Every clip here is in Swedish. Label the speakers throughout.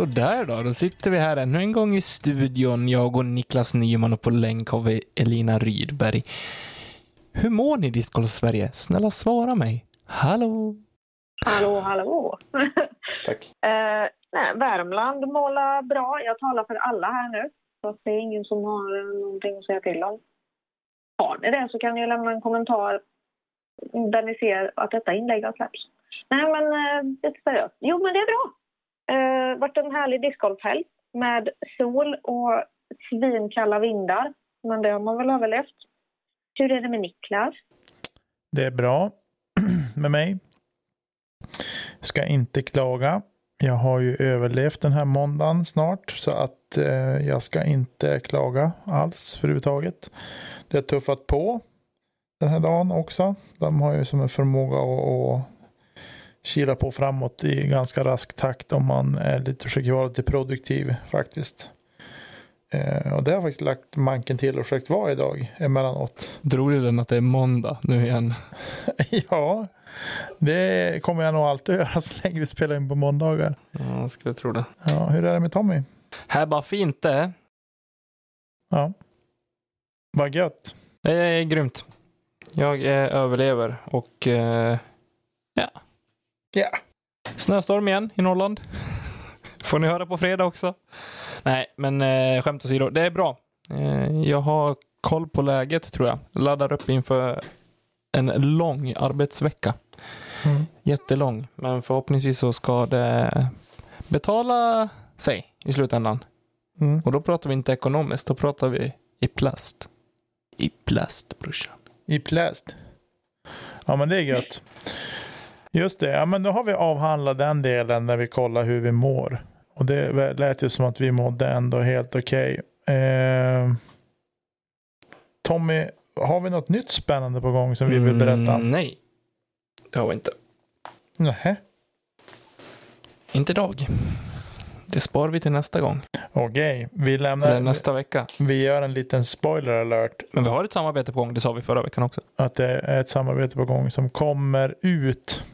Speaker 1: Så där då, då sitter vi här ännu en gång i studion, jag och Niklas Nyman och på länk har vi Elina Rydberg. Hur mår ni Discgolf Sverige? Snälla svara mig. Hallå?
Speaker 2: Hallå, hallå.
Speaker 1: Tack.
Speaker 2: eh, nej, Värmland målar bra. Jag talar för alla här nu. Så det är ingen som har eh, någonting att säga till om. Har ni det så kan ni lämna en kommentar där ni ser att detta inlägg har släppts. Nej, men eh, lite seriöst. Jo, men det är bra. Eh, varit en härlig discgolfhelg med sol och svinkalla vindar. Men det har man väl överlevt. Hur är det med Niklas?
Speaker 3: Det är bra med mig. Ska inte klaga. Jag har ju överlevt den här måndagen snart så att eh, jag ska inte klaga alls överhuvudtaget. Det har tuffat på den här dagen också. De har ju som en förmåga att, att kila på framåt i ganska rask takt om man är lite, försöker vara lite produktiv faktiskt. Eh, och det har jag faktiskt lagt manken till och försökt vara idag emellanåt.
Speaker 1: Drog du den att det är måndag nu igen?
Speaker 3: ja, det kommer jag nog alltid att göra så länge vi spelar in på måndagar.
Speaker 1: Ja, jag skulle tro det.
Speaker 3: Ja, hur är det med Tommy?
Speaker 1: Här bara fint det.
Speaker 3: Ja. Vad gött.
Speaker 1: Det är grymt. Jag eh, överlever och eh, ja.
Speaker 3: Ja.
Speaker 1: Snöstorm igen i Norrland. Får ni höra på fredag också. Nej, men eh, skämt åsido. Det är bra. Eh, jag har koll på läget tror jag. Laddar upp inför en lång arbetsvecka.
Speaker 3: Mm.
Speaker 1: Jättelång, men förhoppningsvis så ska det betala sig i slutändan.
Speaker 3: Mm.
Speaker 1: Och då pratar vi inte ekonomiskt, då pratar vi i plast. I plast, brorsan.
Speaker 3: I plast. Ja, men det är gött. Just det, ja men då har vi avhandlat den delen när vi kollar hur vi mår. Och det lät ju som att vi mådde ändå helt okej. Okay. Eh, Tommy, har vi något nytt spännande på gång som vi vill berätta?
Speaker 1: Mm, nej, det har vi inte.
Speaker 3: Nähä.
Speaker 1: Inte idag. Det sparar vi till nästa gång.
Speaker 3: Okej, vi
Speaker 1: Eller
Speaker 3: lämnar.
Speaker 1: nästa vecka.
Speaker 3: Vi gör en liten spoiler alert.
Speaker 1: Men vi har ett samarbete på gång, det sa vi förra veckan också.
Speaker 3: Att det är ett samarbete på gång som kommer ut.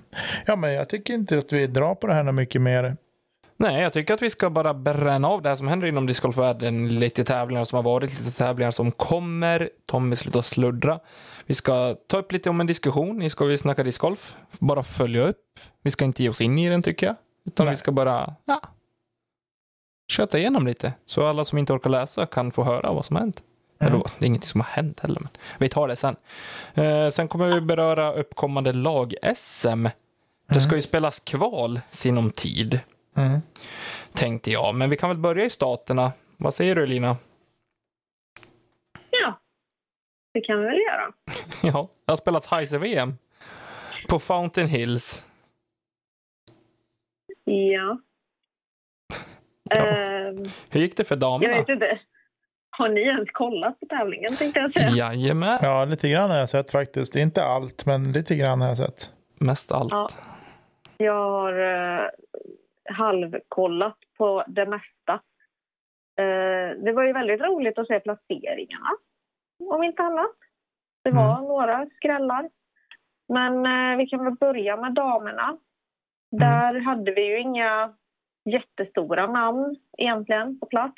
Speaker 3: Ja, men jag tycker inte att vi drar på det här mycket mer.
Speaker 1: Nej, jag tycker att vi ska bara bränna av det här som händer inom discgolfvärlden. Lite tävlingar som har varit, lite tävlingar som kommer. Tommy slutar sluddra. Vi ska ta upp lite om en diskussion. Ni ska vi snacka discgolf. Bara följa upp. Vi ska inte ge oss in i den tycker jag. Utan
Speaker 3: Nej.
Speaker 1: vi ska bara, ja. Köta igenom lite. Så alla som inte orkar läsa kan få höra vad som har hänt.
Speaker 3: Mm.
Speaker 1: Eller det är ingenting som har hänt heller. Men vi tar det sen. Eh, sen kommer vi beröra uppkommande lag-SM. Det ska ju spelas kval sinom tid
Speaker 3: Mm.
Speaker 1: tänkte jag. Men vi kan väl börja i staterna. Vad säger du Lina?
Speaker 2: Ja, det kan vi väl göra.
Speaker 1: ja, det har spelats Heiser-VM på Fountain Hills.
Speaker 2: Ja.
Speaker 1: Ja.
Speaker 2: Ehm,
Speaker 1: Hur gick det för
Speaker 2: jag
Speaker 1: damerna?
Speaker 2: vet inte. Har ni ens kollat på tävlingen tänkte jag säga?
Speaker 1: Jajamän.
Speaker 3: Ja, lite grann har jag sett faktiskt. Inte allt, men lite grann har jag sett.
Speaker 1: Mest allt.
Speaker 2: Ja. Jag har uh, halvkollat på det mesta. Eh, det var ju väldigt roligt att se placeringarna, om inte annat. Det var några skrällar. Men eh, vi kan väl börja med damerna. Där hade vi ju inga jättestora namn egentligen på plats.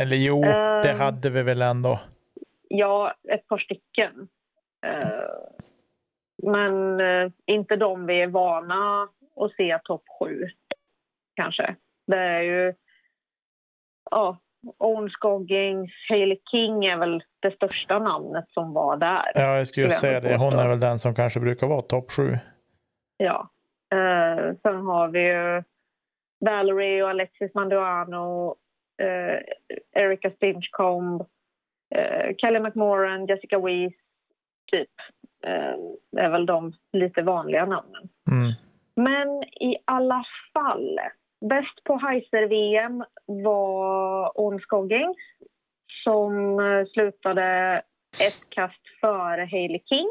Speaker 3: Eller jo,
Speaker 2: Eh.
Speaker 3: det hade vi väl ändå.
Speaker 2: Ja, ett par stycken. Eh, men eh, inte de vi är vana att se topp sju, kanske. Det är ju... Ja, Owen Scoggins, Hailey King är väl det största namnet som var där.
Speaker 3: Ja, jag skulle säga det. Hon är väl den som kanske brukar vara topp sju.
Speaker 2: Ja. Eh, sen har vi ju Valerie och Alexis Manduano, eh, Erika Stinchcomb, eh, Kelly McMoran, Jessica Weiss, typ. Eh, det är väl de lite vanliga namnen.
Speaker 3: Mm.
Speaker 2: Men i alla fall, bäst på Heiser-VM var Scoggins som eh, slutade ett kast före Hailey King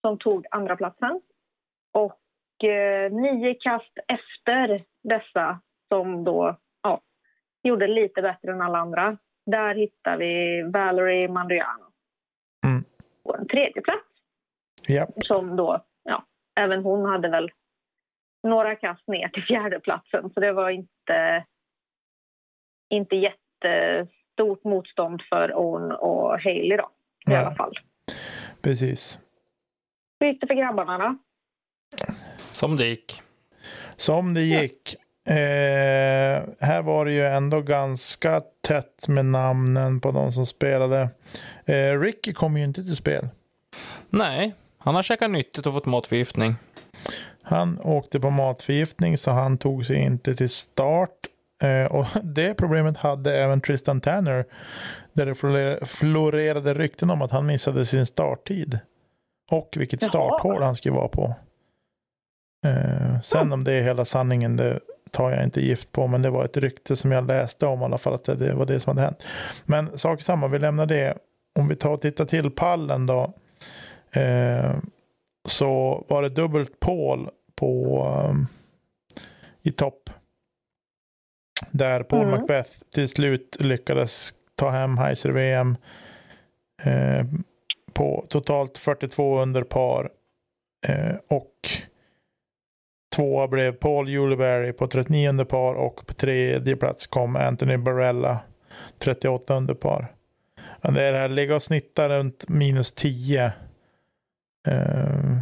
Speaker 2: som tog andra platsen och eh, nio kast efter dessa som då ja, gjorde lite bättre än alla andra. Där hittar vi Valerie Mandriano
Speaker 3: Mm.
Speaker 2: på en tredje plats
Speaker 3: Ja.
Speaker 2: som då, ja, även hon hade väl några kast ner till fjärdeplatsen så det var inte inte jättestort motstånd för Owen och Haley då. I
Speaker 3: Nej.
Speaker 2: alla fall.
Speaker 3: Precis.
Speaker 2: Hur gick det för grabbarna då?
Speaker 1: Som det gick.
Speaker 3: Som det gick. Eh, här var det ju ändå ganska tätt med namnen på de som spelade. Eh, Ricky kom ju inte till spel.
Speaker 1: Nej, han har käkat nyttigt och fått matförgiftning.
Speaker 3: Han åkte på matförgiftning så han tog sig inte till start. Eh, och det problemet hade även Tristan Tanner. Där det flore- florerade rykten om att han missade sin starttid. Och vilket starthål han skulle vara på. Eh, sen om det är hela sanningen det tar jag inte gift på. Men det var ett rykte som jag läste om i alla fall. Att det, det var det som hade hänt. Men sak samma, vi lämnar det. Om vi tar och tittar till pallen då. Eh, så var det dubbelt Paul på um, i topp. Där Paul
Speaker 2: Mm.
Speaker 3: Macbeth till slut lyckades ta hem Heiser-VM eh, på totalt 42 under par. Eh, och tvåa blev Paul Juleberry på 39 under par och på tredje plats kom Anthony Barella 38 under par. Ja, det är det här, ligga och snitta runt minus 10. Eh,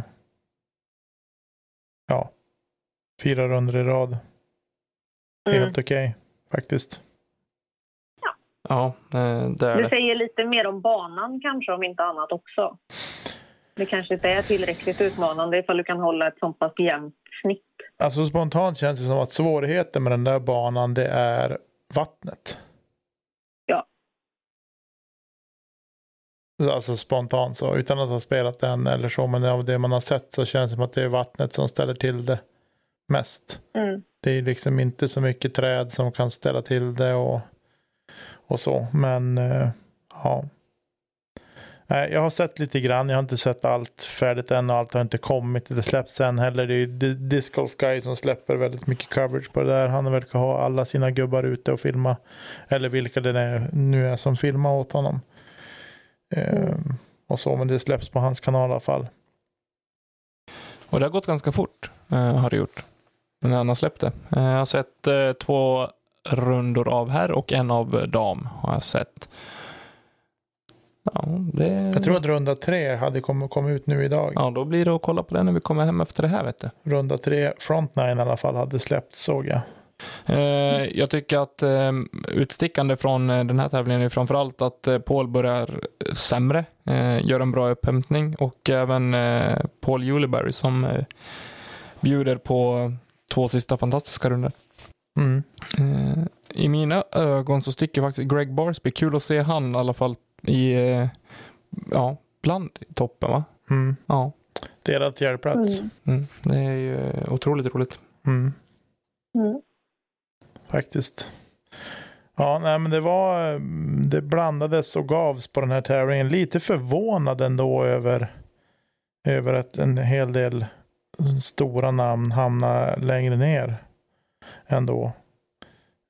Speaker 3: fyra runder i rad.
Speaker 2: Mm.
Speaker 3: Helt okej faktiskt.
Speaker 1: Ja, eh, det är
Speaker 2: Det
Speaker 1: det.
Speaker 2: säger lite mer om banan kanske, om inte annat också. Det kanske inte är tillräckligt utmanande ifall du kan hålla ett så pass jämnt snitt.
Speaker 3: Alltså spontant känns det som att svårigheten med den där banan det är vattnet.
Speaker 2: Ja.
Speaker 3: Alltså spontant så, utan att ha spelat den eller så. Men av det man har sett så känns det som att det är vattnet som ställer till det mest.
Speaker 2: Mm.
Speaker 3: Det är liksom inte så mycket träd som kan ställa till det och, och så. Men eh, ja. Jag har sett lite grann. Jag har inte sett allt färdigt än och allt har inte kommit. Det släpps sen heller. Det är ju Di- Disc Golf Guy som släpper väldigt mycket coverage på det där. Han verkar ha alla sina gubbar ute och filma. Eller vilka det är, nu är som filmar åt honom. Eh, och så, men det släpps på hans kanal i alla fall.
Speaker 1: Och det har gått ganska fort, eh, har det gjort. När han har släppt det. Eh, jag har sett eh, två rundor av herr och en av dam har jag sett. Ja, det...
Speaker 3: Jag tror att runda tre hade kommit komma ut nu idag.
Speaker 1: Ja, då blir det att kolla på det när vi kommer hem efter det här, vet du.
Speaker 3: Runda tre, Frontline i alla fall, hade släppts såg jag.
Speaker 1: Eh, jag tycker att eh, utstickande från den här tävlingen är framförallt att eh, Paul börjar sämre, eh, gör en bra upphämtning och även Paul Juleberry som bjuder på två sista fantastiska runder.
Speaker 3: Mm.
Speaker 1: Eh, I mina ögon så sticker faktiskt Greg Barsby. Kul att se han i alla fall i, eh, ja, bland i toppen va?
Speaker 3: Mm.
Speaker 1: Ja,
Speaker 3: Delad fjärdeplats.
Speaker 2: Mm.
Speaker 1: mm, det är ju eh, otroligt roligt.
Speaker 3: Mm.
Speaker 2: Mm.
Speaker 3: Faktiskt. Ja, nej, men det var, eh, det blandades och gavs på den här tävlingen. Lite förvånad ändå över, över att en hel del stora namn hamnar längre ner ändå.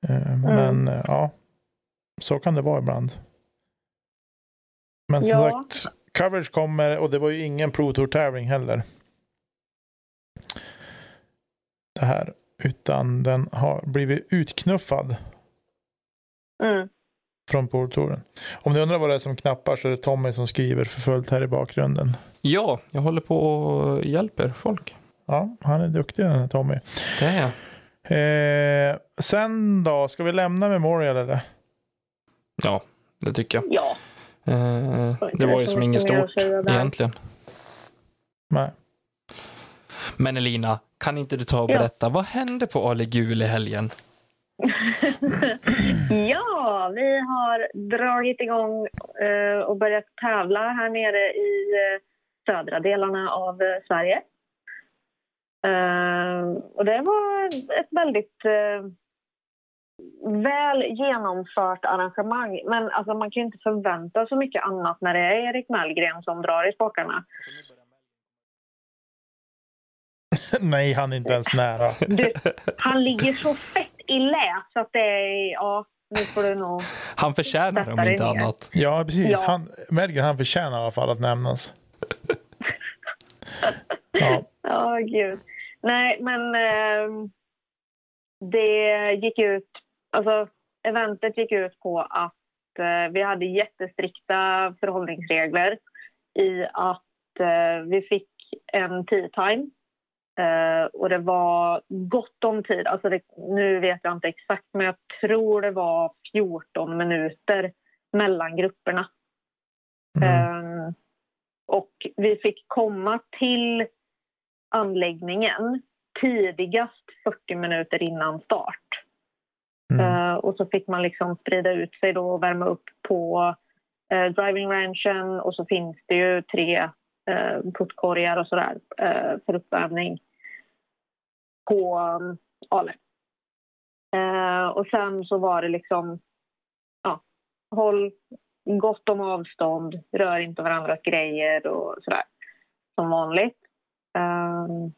Speaker 3: Eh, Men eh, ja, så kan det vara ibland. Men som
Speaker 2: Ja.
Speaker 3: sagt, coverage kommer och det var ju ingen Pro Tour-tävling heller. Det här, utan den har blivit utknuffad
Speaker 2: Mm.
Speaker 3: Från Pro Touren. Om ni undrar vad det är som knappar så är det Tommy som skriver för fullt här i bakgrunden.
Speaker 1: Ja, jag håller på och hjälper folk.
Speaker 3: Ja, han är duktig den här Tommy.
Speaker 1: Det är jag.
Speaker 3: Eh, sen då, ska vi lämna Memorial eller?
Speaker 1: Ja, det tycker jag.
Speaker 2: Ja.
Speaker 1: Eh, det var ju som inget stort egentligen.
Speaker 3: Nej.
Speaker 1: Men Elina, kan inte du ta och
Speaker 2: Ja.
Speaker 1: berätta, vad hände på Ale Gul i helgen?
Speaker 2: ja, vi har dragit igång eh, och börjat tävla här nere i eh, södra delarna av eh, Sverige. Och det var ett väldigt väl genomfört arrangemang. Men alltså, man kan ju inte förvänta så mycket annat när det är Erik Mellgren som drar i spakarna.
Speaker 3: Nej, han är inte ens nära.
Speaker 2: Du, han ligger så fett i lä så att det är... Ja, nu får du nog...
Speaker 1: Han förtjänar om inte
Speaker 2: ner.
Speaker 1: annat.
Speaker 3: Ja, precis.
Speaker 2: Ja.
Speaker 3: Han, Melgren, han förtjänar i alla fall att nämnas. Ja,
Speaker 2: Ja, gud. Nej, men eh, det gick ut... Alltså, eventet gick ut på att eh, vi hade jättestrikta förhållningsregler i att eh, vi fick en tea time eh, och det var gott om tid. Alltså det, nu vet jag inte exakt, men jag tror det var 14 minuter mellan grupperna.
Speaker 3: Mm.
Speaker 2: Eh, och vi fick komma till anläggningen tidigast 40 minuter innan start.
Speaker 3: Mm.
Speaker 2: Eh, och så fick man liksom sprida ut sig då och värma upp på driving ranchen och så finns det ju tre eh, puttkorgar och sådär eh, för uppvärmning på um, Ale. Eh, och sen så var det liksom, ja, håll gott om avstånd, rör inte varandras grejer och sådär som vanligt. Um,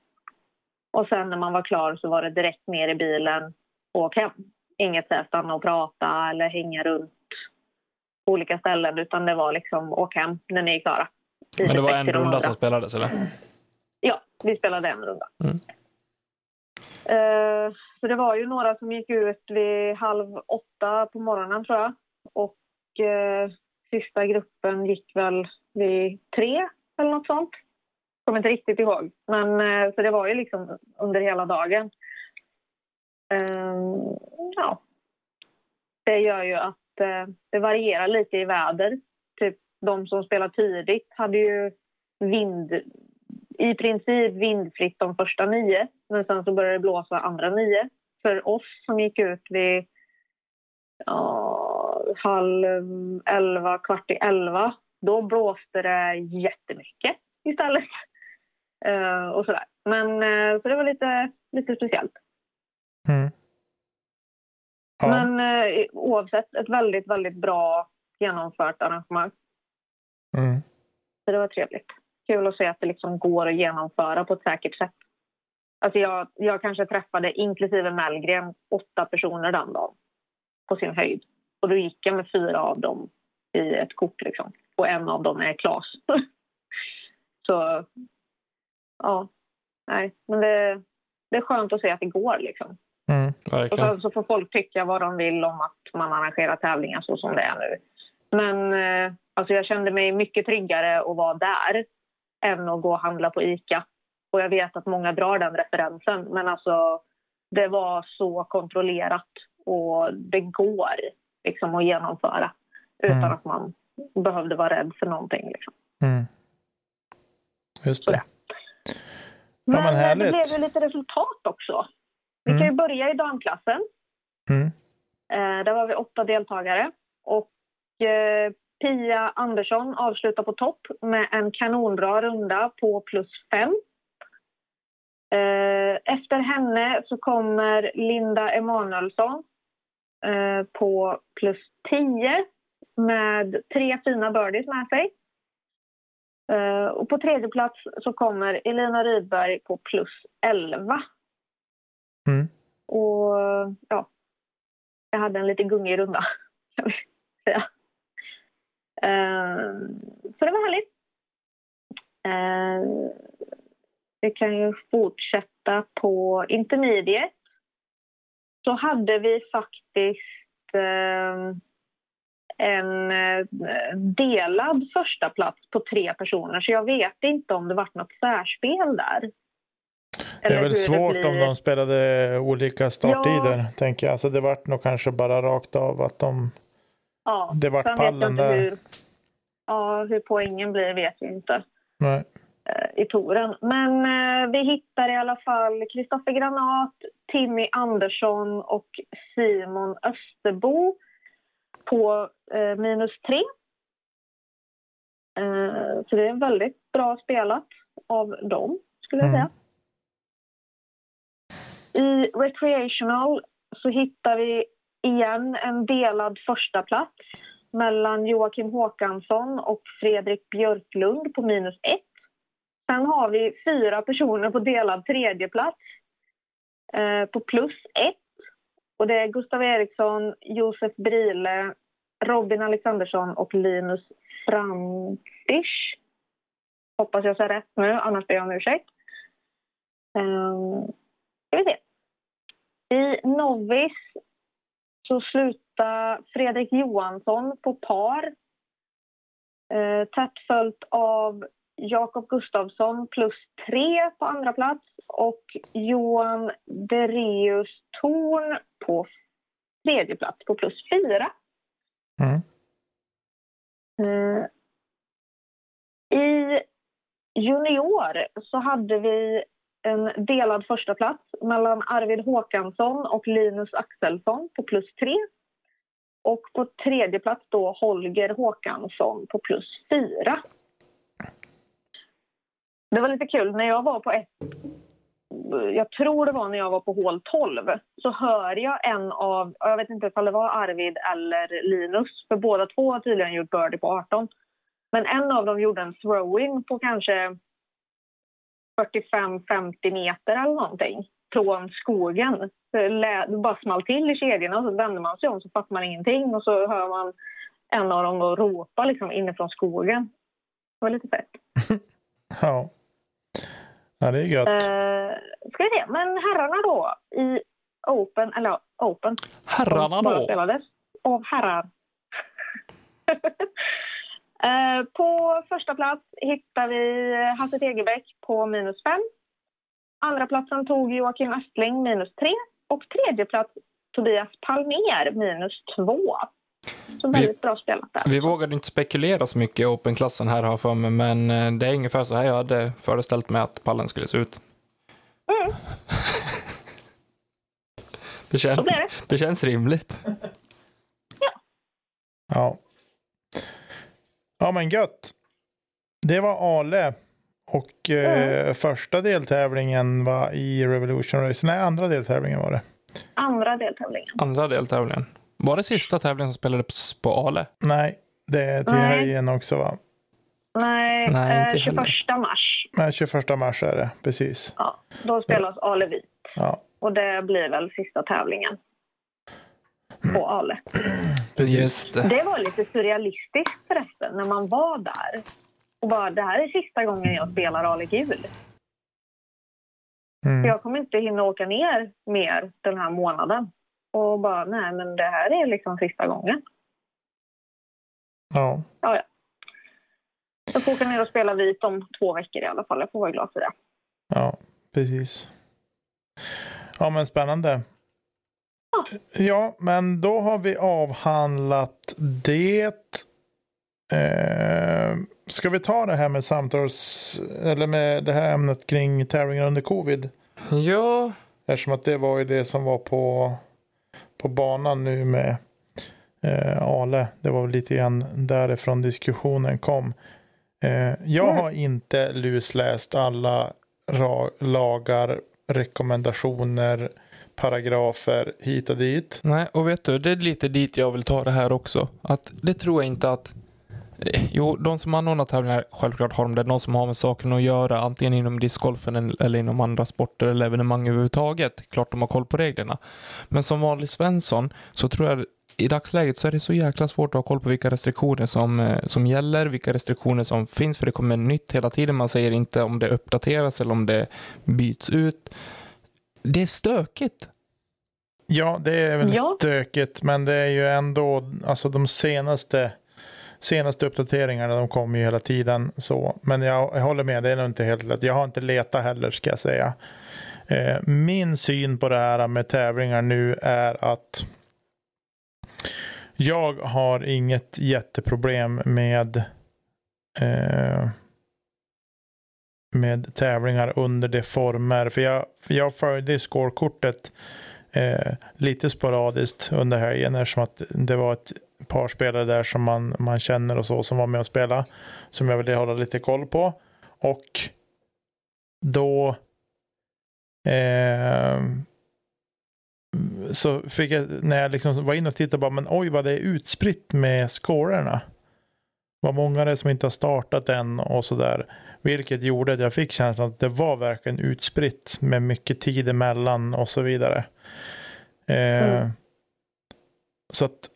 Speaker 2: och sen när man var klar så var det direkt ner i bilen och åk hem. Inget så stanna och prata eller hänga runt på olika ställen utan det var liksom åk hem när ni är klara.
Speaker 1: Men det var en runda som spelades, eller?
Speaker 2: Ja, vi spelade en runda.
Speaker 1: Mm.
Speaker 2: Eh, så det var ju några som gick ut vid halv åtta på morgonen tror jag. Och eh, sista gruppen gick väl vid tre eller något sånt. Kommer inte riktigt ihåg. Men eh, så det var ju liksom under hela dagen. Eh, ja. Det gör ju att det varierar lite i väder. De som spelar tidigt hade ju vind, i princip vindfritt de första nio. Men sen så började det blåsa andra nio. För oss som gick ut vid ja, halv elva, kvart i elva, då blåste det jättemycket istället. Eh, och sådär. Men eh, så det var lite, lite speciellt.
Speaker 3: Mm. Ja.
Speaker 2: Men eh, oavsett, ett väldigt, väldigt bra genomfört arrangemang.
Speaker 3: Mm.
Speaker 2: Så det var trevligt. Kul att se att det liksom går att genomföra på ett säkert sätt. Alltså jag, jag kanske träffade, inklusive Mellgren, åtta personer den dagen på sin höjd. Och då gick jag med fyra av dem i ett kort. Liksom. Och en av dem är Klas. Så ja, nej. Men det, det är skönt att se att det går. Liksom.
Speaker 3: Mm.
Speaker 2: Och
Speaker 1: Verkligen.
Speaker 2: sen så får folk tycka vad de vill om att man arrangerar tävlingar så som det är nu. Men eh, alltså jag kände mig mycket tryggare att vara där än att gå och handla på ICA. Och jag vet att många drar den referensen, men alltså det var så kontrollerat och det går liksom att genomföra utan
Speaker 3: Mm.
Speaker 2: att man behövde vara rädd för någonting. Liksom.
Speaker 3: Mm. Just det. Ja, men
Speaker 2: eh, det blev ju lite resultat också. Vi kan ju börja i damklassen.
Speaker 3: Mm.
Speaker 2: Eh, där var vi åtta deltagare. Och eh, Pia Andersson avslutar på topp med en kanonbra runda på plus fem. Eh, efter henne så kommer Linda Emanuelsson eh, på plus 10 med tre fina birdies med sig. Eh, och på tredje plats så kommer Elina Rydberg på plus 11.
Speaker 3: Mm.
Speaker 2: Och ja, jag hade en lite gungig runda, kan vi säga. Eh, så det var härligt. Vi kan ju fortsätta på intermediate. Så hade vi faktiskt eh, en eh, delad första plats på tre personer. Så jag vet inte om det varit något särspel där.
Speaker 3: Det är väl svårt
Speaker 2: blir.
Speaker 3: om de spelade olika starttider, tänker jag. Så det vart nog kanske bara rakt av att de...
Speaker 2: Ja,
Speaker 3: Det vart pallen
Speaker 2: inte
Speaker 3: där.
Speaker 2: Hur, ja, hur poängen blir vet vi inte
Speaker 3: Nej.
Speaker 2: eh, i touren. Men eh, vi hittar i alla fall Kristoffer Granat, Timmy Andersson och Simon Österbo på eh, minus tre. Eh, så det är väldigt bra spelat av dem, skulle jag
Speaker 3: Mm.
Speaker 2: säga. I recreational så hittar vi igen en delad första plats mellan Joakim Håkansson och Fredrik Björklund på minus ett. Sen har vi fyra personer på delad tredje plats eh, på plus ett. Och det är Gustav Eriksson, Josef Brile, Robin Alexandersson och Linus Frantisch. Hoppas jag säger rätt nu, annars ber jag om ursäkt. Um, ska vi se. I Novis så slutade Fredrik Johansson på par. Eh, tätt följt av Jakob Gustafsson plus tre på andra plats och Johan Dereus Torn på tredje plats på plus fyra.
Speaker 3: Mm.
Speaker 2: Eh, I junior så hade vi en delad första plats mellan Arvid Håkansson och Linus Axelsson på plus tre. Och på tredje plats då Holger Håkansson på plus fyra. Det var lite kul. När jag var på ett... Jag tror det var när jag var på hål 12 så hör jag en av... Jag vet inte om det var Arvid eller Linus, för båda två har tydligen gjort birdie på 18. Men en av dem gjorde en throwing på kanske 45-50 meter eller någonting från skogen. Det bara small till i kedjorna och så vänder man sig om så fattar man ingenting och så hör man en av dem ropa liksom inifrån skogen. Det var lite fett.
Speaker 3: ja. Ja, det är gött.
Speaker 2: Uh, ska vi se, men herrarna då i Open, eller Open.
Speaker 1: Herrarna då?
Speaker 2: spelades av herrar. uh, på första plats hittar vi Hasse Tegebäck på minus fem. Andra platsen tog Joakim Östling minus tre och tredje plats Tobias Palmer minus två. Så väldigt vi, bra spelat där.
Speaker 1: Vi vågade inte spekulera så mycket i Open-klassen här har för mig, men eh, det är ungefär så här jag hade föreställt mig att pallen skulle se ut. Mm. det, känns, det. det känns rimligt.
Speaker 3: Ja. Ja. Ja, men gött. Det var Ale. Och eh, första deltävlingen var i Revolution Race. Nej, andra deltävlingen var det.
Speaker 2: Andra deltävlingen.
Speaker 1: Andra deltävlingen. Var det sista tävlingen som spelades på Ale?
Speaker 3: Nej, det är till Nej. helgen också va?
Speaker 2: Nej, Nej eh, 21 mars.
Speaker 3: Nej, 21 mars är det, precis.
Speaker 2: Ja, då spelas ja. Ale Vit.
Speaker 3: Ja.
Speaker 2: Och det blir väl sista tävlingen på Ale.
Speaker 1: Just det.
Speaker 2: det var lite surrealistiskt förresten, när man var där. Och bara, det här är sista gången jag spelar Ale Gul. Mm. Jag kommer inte hinna åka ner mer den här månaden. Och bara, nej men det här är liksom sista gången.
Speaker 3: Ja.
Speaker 2: Ja, ja. Jag får åka ner och spela vit om två veckor i alla fall. Jag får vara glad för det.
Speaker 3: Ja, precis. Ja, men spännande. Ja, men då har vi avhandlat det. Eh, ska vi ta det här med samtals, eller med det här ämnet kring tävlingar under covid?
Speaker 1: Ja.
Speaker 3: Eftersom att det var ju det som var på på banan nu med eh, Ale. Det var väl lite grann därifrån diskussionen kom. Eh, jag har inte lusläst alla lagar, rekommendationer, paragrafer hit och dit.
Speaker 1: Nej, och vet du, det är lite dit jag vill ta det här också. Att det tror jag inte att eh, Jo, de som anordnar tävlingar, självklart har de det. De som har med saken att göra, antingen inom discgolfen eller inom andra sporter eller evenemang överhuvudtaget. Klart de har koll på reglerna. Men som vanlig Svensson så tror jag i dagsläget så är det så jäkla svårt att ha koll på vilka restriktioner som, eh, som gäller, vilka restriktioner som finns, för det kommer nytt hela tiden. Man säger inte om det uppdateras eller om det byts ut. Det är stökigt.
Speaker 3: Ja, det är väl ja. stökigt, men det är ju ändå, alltså de senaste senaste uppdateringarna de kommer ju hela tiden. så. Men jag, jag håller med, det är nog inte helt lätt. Jag har inte letat heller ska jag säga. Eh, min syn på det här med tävlingar nu är att jag har inget jätteproblem med eh, med tävlingar under de former. För jag, för jag följde scorekortet eh, lite sporadiskt under helgen eftersom att det var ett par spelare där som man, man känner och så som var med och spelade. Som jag ville hålla lite koll på. Och då eh, så fick jag, när jag liksom var inne och tittade, bara, men oj vad det är utspritt med scorerna. Vad många det är som inte har startat än och sådär. Vilket gjorde att jag fick känslan att det var verkligen utspritt med mycket tid emellan och så vidare. Eh, mm. Så att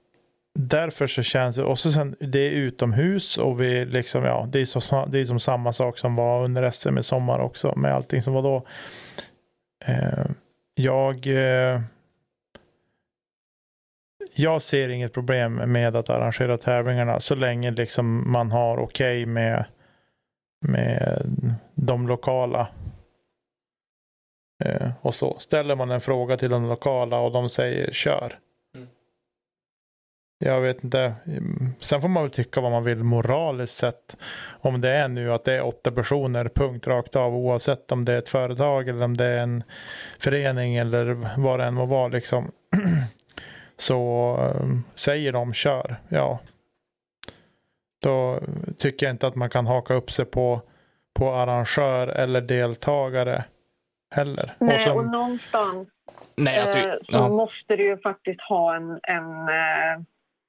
Speaker 3: därför så känns det, och så sen det är utomhus och vi liksom, ja, det är, så, det är som samma sak som var under SM i sommar också med allting som var då. Eh, jag, eh, jag ser inget problem med att arrangera tävlingarna så länge liksom man har okej okay med, med de lokala. Eh, och så ställer man en fråga till de lokala och de säger kör. Mm. Jag vet inte. Sen får man väl tycka vad man vill moraliskt sett. Om det är nu att det är åtta personer, punkt rakt av, oavsett om det är ett företag eller om det är en förening eller vad det än må vara. Liksom. Så um, säger de kör, ja. Då tycker jag inte att man kan haka upp sig på, på arrangör eller deltagare heller.
Speaker 2: Nej, och, som, och någonstans Nej, alltså, eh, så ja. måste du ju faktiskt ha en, en eh,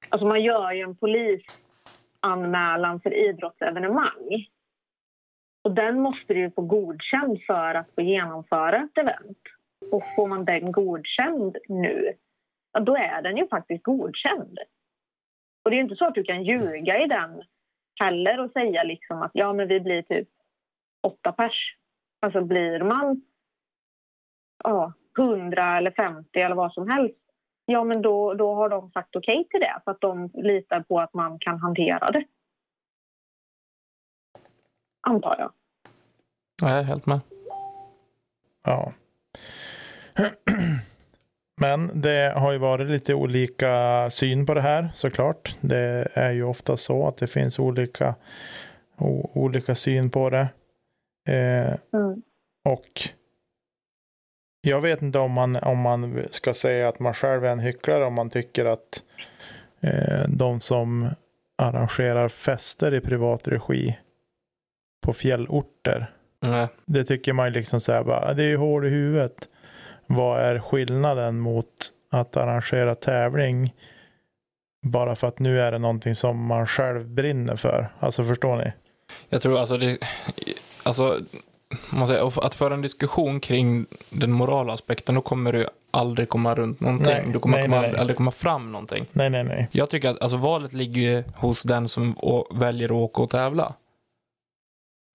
Speaker 2: Alltså man gör ju en polisanmälan för idrottsevenemang. Och den måste du ju få godkänd för att få genomföra ett event. Och får man den godkänd nu, ja, då är den ju faktiskt godkänd. Och det är inte så att du kan ljuga i den heller och säga liksom att ja, men vi blir typ åtta pers. Alltså blir man ja, 100 eller 50 eller vad som helst ja men då, då har de sagt okej okay till det för att de litar på att man kan hantera det. Antar jag.
Speaker 1: Jag är helt med.
Speaker 3: Ja. Men det har ju varit lite olika syn på det här såklart. Det är ju ofta så att det finns olika, olika syn på det. Eh, mm. Och jag vet inte om man, om man ska säga att man själv är en hycklare om man tycker att eh, de som arrangerar fester i privat regi på fjällorter. Mm. Det tycker man liksom så här, bara, det är ju hål i huvudet. Vad är skillnaden mot att arrangera tävling bara för att nu är det någonting som man själv brinner för? Alltså förstår ni?
Speaker 1: Jag tror alltså det, alltså man säger, att föra en diskussion kring den morala aspekten, då kommer du aldrig komma runt någonting. Nej, du kommer nej, komma, nej. aldrig komma fram någonting.
Speaker 3: Nej, nej, nej.
Speaker 1: Jag tycker att alltså, valet ligger ju hos den som väljer att åka och tävla.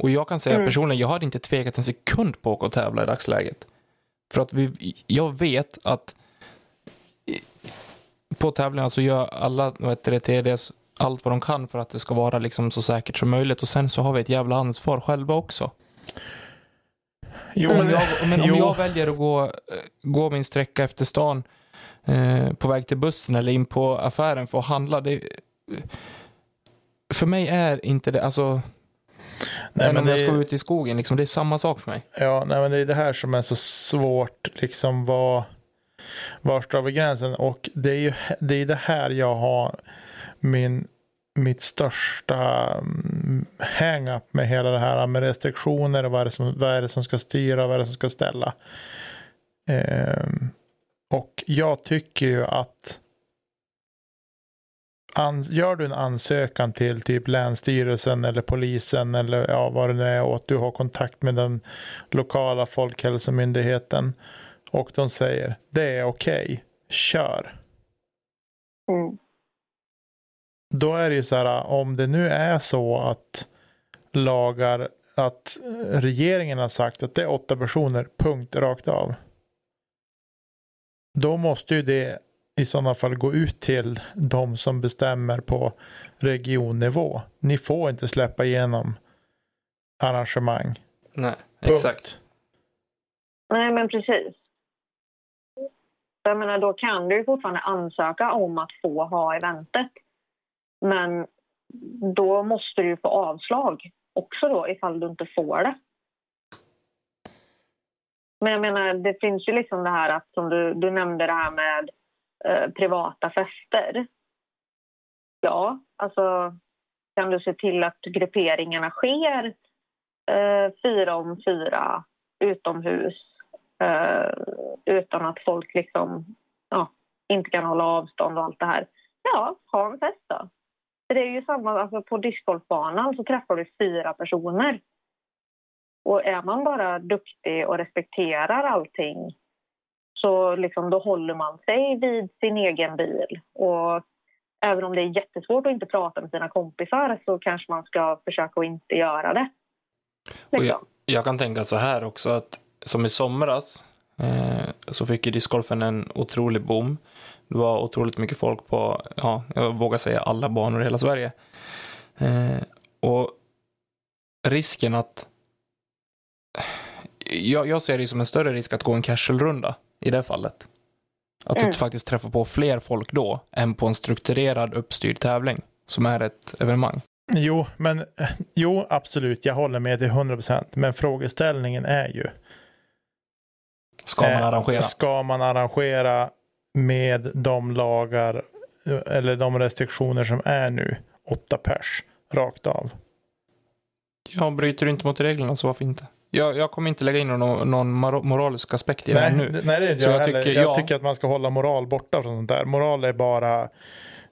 Speaker 1: Och jag kan säga mm. personligen, jag hade inte tvekat en sekund på att åka och tävla i dagsläget. För att vi, jag vet att på tävlingar så gör alla heter det, TDS allt vad de kan för att det ska vara liksom så säkert som möjligt. Och sen så har vi ett jävla ansvar själva också. Jo, men, jag, men om jag väljer att gå, eh, gå min sträcka efter stan eh, på väg till bussen eller in på affären för att handla. Det, för mig är inte det, alltså Nej, men om jag ska ut i skogen, liksom, det är samma sak för mig.
Speaker 3: Ja, nej, men det är det här som är så svårt, liksom var, var drar vi gränsen? Och det är ju det, är det här jag har min mitt största mm, hang-up med hela det här med restriktioner och vad är det som, vad är det som ska styra och vad är det som ska ställa. Eh, och jag tycker ju att gör du en ansökan till typ Länsstyrelsen eller polisen eller ja, vad det nu är och att du har kontakt med den lokala folkhälsomyndigheten och de säger det är okej, okay, kör. Mm. Då är det ju så här, om det nu är så att lagar, att regeringen har sagt att det är åtta personer, punkt, rakt av. Då måste ju det i sådana fall gå ut till de som bestämmer på regionnivå. Ni får inte släppa igenom arrangemang.
Speaker 1: Nej, punkt. exakt.
Speaker 2: Nej, men precis. Jag menar, då kan du fortfarande ansöka om att få ha eventet. Men då måste du få avslag också då ifall du inte får det. Men jag menar, det finns ju liksom det här att som du, du nämnde det här med eh, privata fester. Ja, alltså kan du se till att grupperingarna sker eh, fyra om fyra utomhus eh, utan att folk liksom ja, inte kan hålla avstånd och allt det här. Ja, ha en fest då. Det är ju samma, alltså på discgolfbanan så träffar du fyra personer. Och är man bara duktig och respekterar allting så liksom då håller man sig vid sin egen bil. Och även om det är jättesvårt att inte prata med sina kompisar så kanske man ska försöka att inte göra det.
Speaker 1: Liksom. Jag, jag, kan tänka så här också att som i somras, eh, så fick ju discgolfen en otrolig boom. Det var otroligt mycket folk på, ja, jag vågar säga alla banor i hela Sverige. Eh, och risken att... Jag, jag ser det som en större risk att gå en casual-runda i det fallet. Att
Speaker 2: Mm.
Speaker 1: du faktiskt träffar på fler folk då än på en strukturerad uppstyrd tävling som är ett evenemang.
Speaker 3: Jo, men jo, absolut. Jag håller med till 100 procent. Men frågeställningen är ju.
Speaker 1: Ska man
Speaker 3: eh,
Speaker 1: arrangera?
Speaker 3: Ska man arrangera med de lagar eh, eller de restriktioner som är nu? Åtta pers rakt av.
Speaker 1: Ja, bryter du inte mot reglerna så varför inte? Jag, jag kommer inte lägga in någon, någon mor- moralisk aspekt i det här
Speaker 3: Nej,
Speaker 1: nu.
Speaker 3: nej, det
Speaker 1: Så
Speaker 3: jag,
Speaker 1: jag tycker-
Speaker 3: jag
Speaker 1: ja.
Speaker 3: tycker att man ska hålla moral borta från sånt där. Moral är bara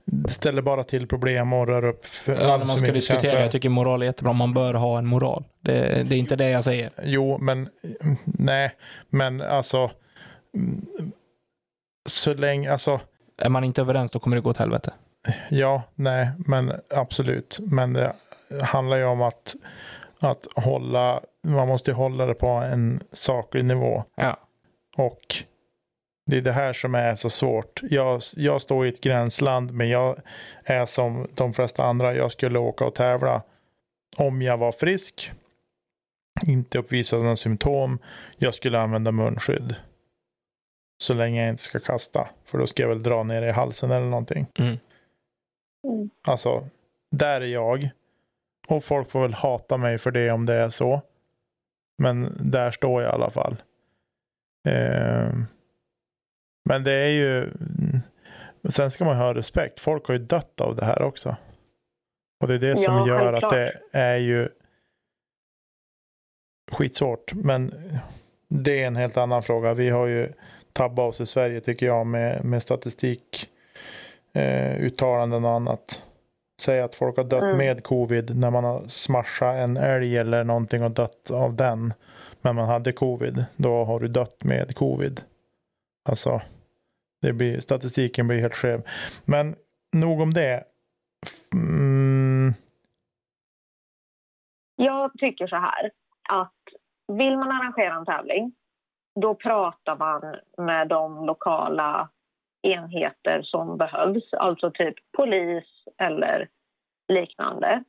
Speaker 3: det ställer bara till problem och rör upp
Speaker 1: Ja, när man ska diskutera,
Speaker 3: rätt.
Speaker 1: jag tycker moral är jättebra. Man bör ha en moral. Det, det är inte det jag säger.
Speaker 3: Jo, men nej, men alltså så länge, alltså
Speaker 1: Är man inte överens då kommer det gå åt helvete.
Speaker 3: ja, nej, men absolut. Men det handlar ju om att, att hålla, man måste hålla det på en saklig nivå.
Speaker 1: Ja.
Speaker 3: Och det är det här som är så svårt. Jag, jag står i ett gränsland, men jag är som de flesta andra. Jag skulle åka och tävla om jag var frisk, inte uppvisade några symptom. Jag skulle använda munskydd. Så länge jag inte ska kasta, för då ska jag väl dra ner i halsen eller någonting.
Speaker 1: Mm.
Speaker 3: Alltså, där är jag. Och folk får väl hata mig för det om det är så. Men där står jag i alla fall. Eh, men det är ju... Sen ska man ha respekt. Folk har ju dött av det här också. Och det är det som
Speaker 2: Ja,
Speaker 3: gör att det är ju skitsvårt. Men det är en helt annan fråga. Vi har ju tabbat oss i Sverige tycker jag med, med statistik eh, uttalanden och annat. Säga att folk har dött
Speaker 2: Mm.
Speaker 3: med covid när man har smashat en älg eller någonting och dött av den. Men man hade covid. Då har du dött med covid. Alltså, det blir, statistiken blir helt skev. Men nog om det. Mm,
Speaker 2: Jag tycker så här att vill man arrangera en tävling då pratar man med de lokala enheter som behövs, alltså typ polis eller liknande.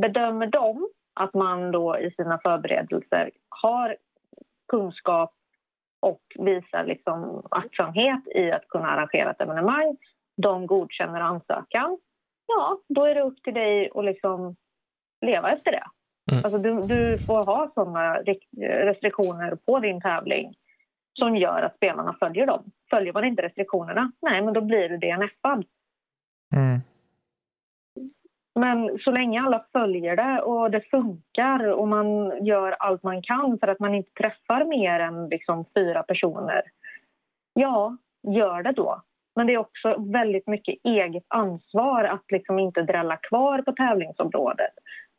Speaker 2: Bedömer de att man då i sina förberedelser har kunskap och visar liksom aktsamhet i att kunna arrangera ett evenemang, de godkänner ansökan, ja, då är det upp till dig att liksom leva efter det.
Speaker 1: Mm.
Speaker 2: Alltså du, du får ha sådana restriktioner på din tävling som gör att spelarna följer dem. Följer man inte restriktionerna, nej men då blir du DNF-ad.
Speaker 3: mm,
Speaker 2: Men så länge alla följer det och det funkar och man gör allt man kan för att man inte träffar mer än liksom fyra personer. Ja, gör det då. Men det är också väldigt mycket eget ansvar att liksom inte drälla kvar på tävlingsområdet.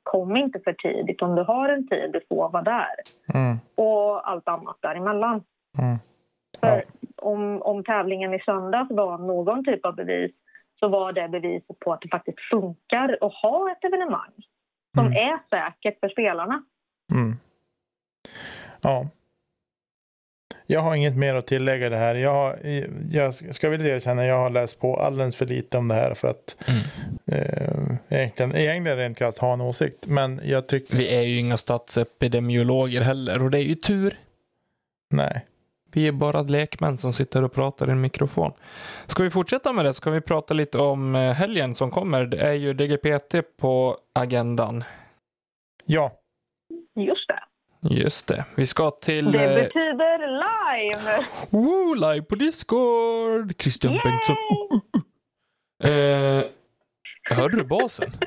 Speaker 2: Kom inte för tidigt. Om du har en tid, du får vara där.
Speaker 3: mm,
Speaker 2: Och allt annat däremellan.
Speaker 3: Mm.
Speaker 2: För om, om tävlingen i söndags var någon typ av bevis så var det beviset på att det faktiskt funkar att ha ett evenemang som
Speaker 3: Mm.
Speaker 2: är säkert för spelarna.
Speaker 3: Mm. Ja. Jag har inget mer att tillägga det här. Jag, har, jag ska väl erkänna att jag har läst på alldeles för lite om det här för att
Speaker 1: Mm.
Speaker 3: eh, egentligen, egentligen rent krasst ha en åsikt. Men jag tycker,
Speaker 1: Vi är ju inga statsepidemiologer heller och det är ju tur.
Speaker 3: nej.
Speaker 1: Vi är bara lekmän som sitter och pratar i en mikrofon. Ska vi fortsätta med det så kan vi prata lite om eh, helgen som kommer. Det är ju DGPT på agendan.
Speaker 3: Ja,
Speaker 2: Just det.
Speaker 1: Just det. Vi ska till...
Speaker 2: Det
Speaker 1: eh,
Speaker 2: betyder live!
Speaker 1: Woo, live på Discord! Christian
Speaker 2: Yay!
Speaker 1: Bengtsson. Eh, hörde du basen?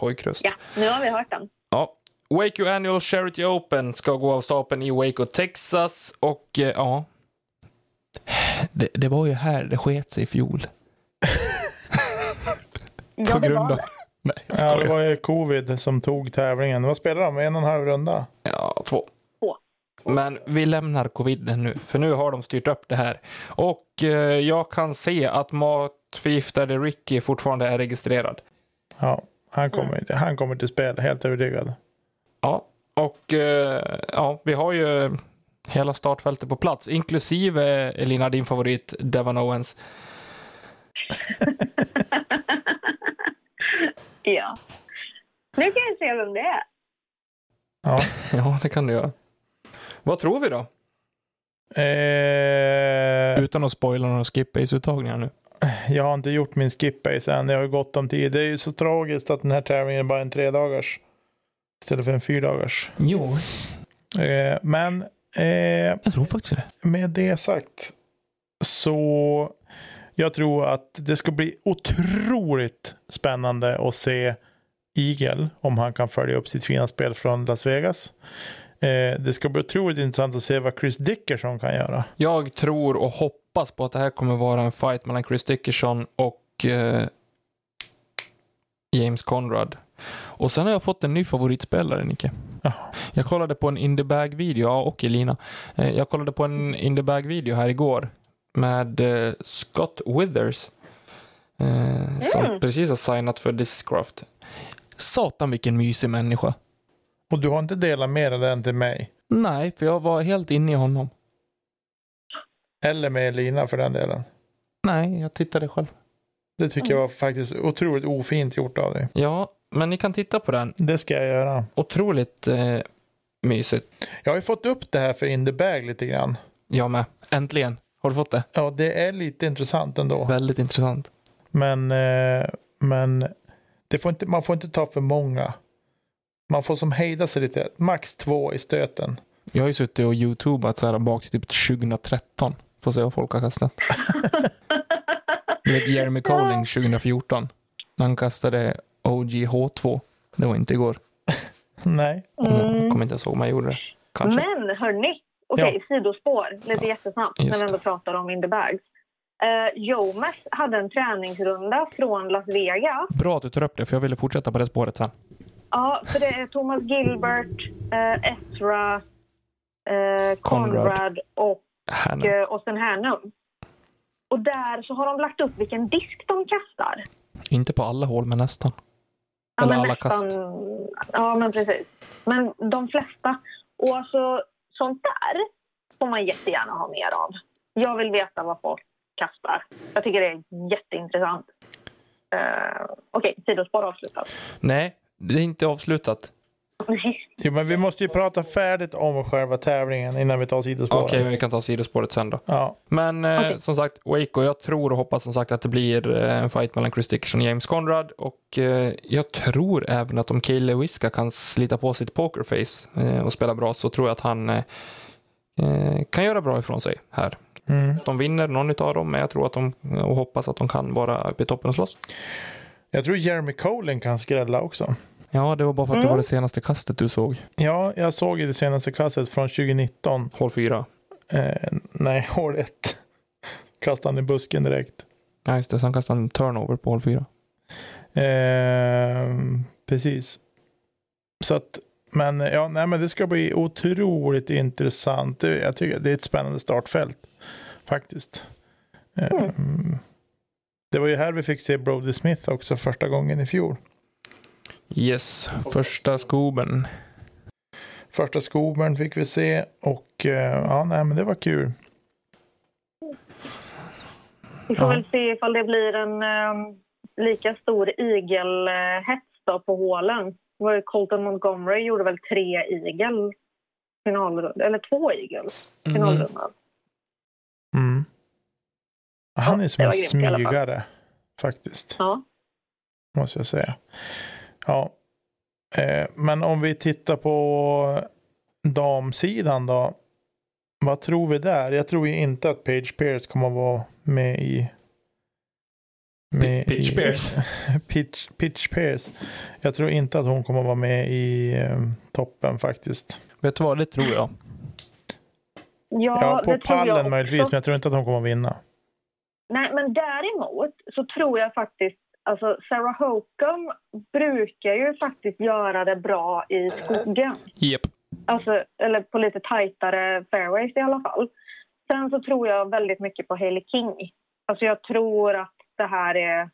Speaker 1: Pojkröst.
Speaker 2: Ja, nu har vi hört den.
Speaker 1: Ja. Waco Annual Charity Open ska gå av stapeln i Waco, Texas och eh, ja. Det, det var ju här det sket sig i fjol.
Speaker 2: Det var det.
Speaker 1: Nej, jag
Speaker 3: ja, det
Speaker 1: skojar.
Speaker 3: var ju covid som tog tävlingen. Vad spelade de? En och en halv runda?
Speaker 1: Ja, två.
Speaker 2: Två.
Speaker 1: Men vi lämnar coviden nu, för nu har de styrt upp det här. Och eh, jag kan se att matförgiftade Ricky fortfarande är registrerad.
Speaker 3: Ja, han kommer, han kommer till spel, helt övertygad.
Speaker 1: Ja, och eh, ja, vi har ju Hela startfältet på plats, inklusive Elina, din favorit Devon Owens.
Speaker 2: ja. Nu kan jag se vem det är.
Speaker 3: Ja.
Speaker 1: Ja, det kan du göra. Vad tror vi då?
Speaker 3: Eh,
Speaker 1: Utan att spoila några skip-ace-uttagningar nu.
Speaker 3: jag har inte gjort min skip-base än. Jag har gått om tid. Det är ju så tragiskt att den här tävlingen är bara en tre dagars istället för en fyra dagars.
Speaker 1: Jo,
Speaker 3: Eh, men eh,
Speaker 1: jag tror faktiskt det.
Speaker 3: med det sagt så jag tror att det ska bli otroligt spännande att se Eagle om han kan följa upp sitt fina spel från Las Vegas. Eh, det ska bli otroligt intressant att se vad Chris Dickerson kan göra.
Speaker 1: Jag tror och hoppas på att det här kommer vara en fight mellan Chris Dickerson och eh, James Conrad. Och sen har jag fått en ny favoritspelare, Nicke. Jag kollade på en In the Bag-video, ja, och Elina. Eh, jag kollade på en In the Bag-video här igår med eh, Scott Withers. Eh, Som
Speaker 2: Mm.
Speaker 1: precis har signat för Discraft. Satan vilken mysig människa.
Speaker 3: Och du har inte delat mer av den till mig.
Speaker 1: Nej, för jag var helt inne i honom.
Speaker 3: Eller med Elina för den delen.
Speaker 1: Nej, jag tittade själv.
Speaker 3: Det tycker jag var faktiskt otroligt ofint gjort av dig.
Speaker 1: Ja, men ni kan titta på den.
Speaker 3: Det ska jag göra.
Speaker 1: Otroligt eh, mysigt.
Speaker 3: Jag har ju fått upp det här för In the Bag lite grann.
Speaker 1: Jag med. Äntligen. Har du fått det?
Speaker 3: Ja, det är lite intressant ändå.
Speaker 1: Väldigt intressant.
Speaker 3: Men, eh, men det får inte, man får inte ta för många. Man får som hejda sig lite. Max två i stöten.
Speaker 1: Jag har ju suttit och youtubat så här bak till typ 2013. Får se vad folk har kastat. Du vet Jeremy Colling 2014. När han kastade OG H2. Det var inte igår.
Speaker 3: Nej.
Speaker 1: Jag
Speaker 2: Mm.
Speaker 1: kommer inte ens ihåg om jag gjorde det. Kanske.
Speaker 2: Men hörni, okej, sidospår, lite jättesnabbt
Speaker 1: just
Speaker 2: när vi
Speaker 1: det.
Speaker 2: ändå pratar om in the bags. Uh, Jomes hade en träningsrunda från Las Vegas.
Speaker 1: Bra att du tar upp det, för jag ville fortsätta på det spåret sen.
Speaker 2: Ja, för det är Thomas Gilbert, eh, Ezra, eh,
Speaker 1: Conrad.
Speaker 2: Conrad och,
Speaker 1: Här nu.
Speaker 2: eh, och sen Hernum. Och där så har de lagt upp vilken disk de kastar.
Speaker 1: Inte på alla hål, men nästan.
Speaker 2: Ja,
Speaker 1: Eller
Speaker 2: men
Speaker 1: alla kast.
Speaker 2: Ja, men precis. Men de flesta. Och alltså, sånt där får man jättegärna ha mer av. Jag vill veta vad folk kastar. Jag tycker det är jätteintressant. Uh, Okej, sidospår avslutat.
Speaker 1: Nej, det är inte avslutat.
Speaker 3: Jo, men vi måste ju prata färdigt om själva tävlingen innan vi tar sidospåren.
Speaker 1: Okej, men vi kan ta sidospåret sen då.
Speaker 3: Ja.
Speaker 1: Men eh, som sagt, Waco, jag tror och hoppas som sagt att det blir eh, en fight mellan Chris Dickerson och James Conrad. Och eh, jag tror även att om Kalle Wiska kan slita på sitt pokerface eh, och spela bra så tror jag att han eh, eh, kan göra bra ifrån sig här.
Speaker 3: Mm.
Speaker 1: De vinner någon av dem, men jag tror att de och hoppas att de kan vara uppe i toppen och slåss.
Speaker 3: Jag tror Jeremy Colin kan skrälla också.
Speaker 1: Ja, det var bara för att det
Speaker 2: Mm.
Speaker 1: var det senaste kastet du såg.
Speaker 3: Ja, jag såg det senaste kastet från 2019.
Speaker 1: Hål fyra.
Speaker 3: Eh, nej, hål ett. Kastade han i busken direkt.
Speaker 1: Ja, just det. Sen kastade han en turnover på hål fyra.
Speaker 3: Eh, precis. Så att, men ja, nej, men det ska bli otroligt intressant. Det, jag tycker det är ett spännande startfält faktiskt. Eh, Det var ju här vi fick se Brody Smith också första gången i fjol.
Speaker 1: Yes, första skoben.
Speaker 3: Första skobern fick vi se och eh, ja, nej, men det var kul.
Speaker 2: Vi får
Speaker 1: Ja.
Speaker 2: väl se ifall det blir en eh, lika stor igelhets då på hålen. Colton Montgomery gjorde väl tre igel finalrunda, eller två igel
Speaker 1: Mhm.
Speaker 2: finalrundan.
Speaker 3: Mm. Han
Speaker 2: Ja,
Speaker 3: är som en smygare faktiskt.
Speaker 2: Ja.
Speaker 3: måste jag säga. Ja, eh, men om vi tittar på damsidan då. Vad tror vi där? Jag tror ju inte att Page Pierce kommer att vara med i med
Speaker 1: Pitch
Speaker 3: i-
Speaker 1: Pierce.
Speaker 3: Pitch, Pitch Pierce. Jag tror inte att hon kommer att vara med i eh, toppen faktiskt.
Speaker 1: Vet du vad, det tror jag.
Speaker 2: Ja,
Speaker 3: Ja, på
Speaker 2: det tror jag
Speaker 3: pallen möjligtvis, men jag tror inte att hon kommer att vinna.
Speaker 2: Nej, men däremot så tror jag faktiskt, alltså Sarah Hokum brukar ju faktiskt göra det bra i skogen.
Speaker 1: Jep.
Speaker 2: Alltså, eller på lite tajtare fairways i alla fall. Sen så tror jag väldigt mycket på Hailey King. Alltså jag tror att det här är,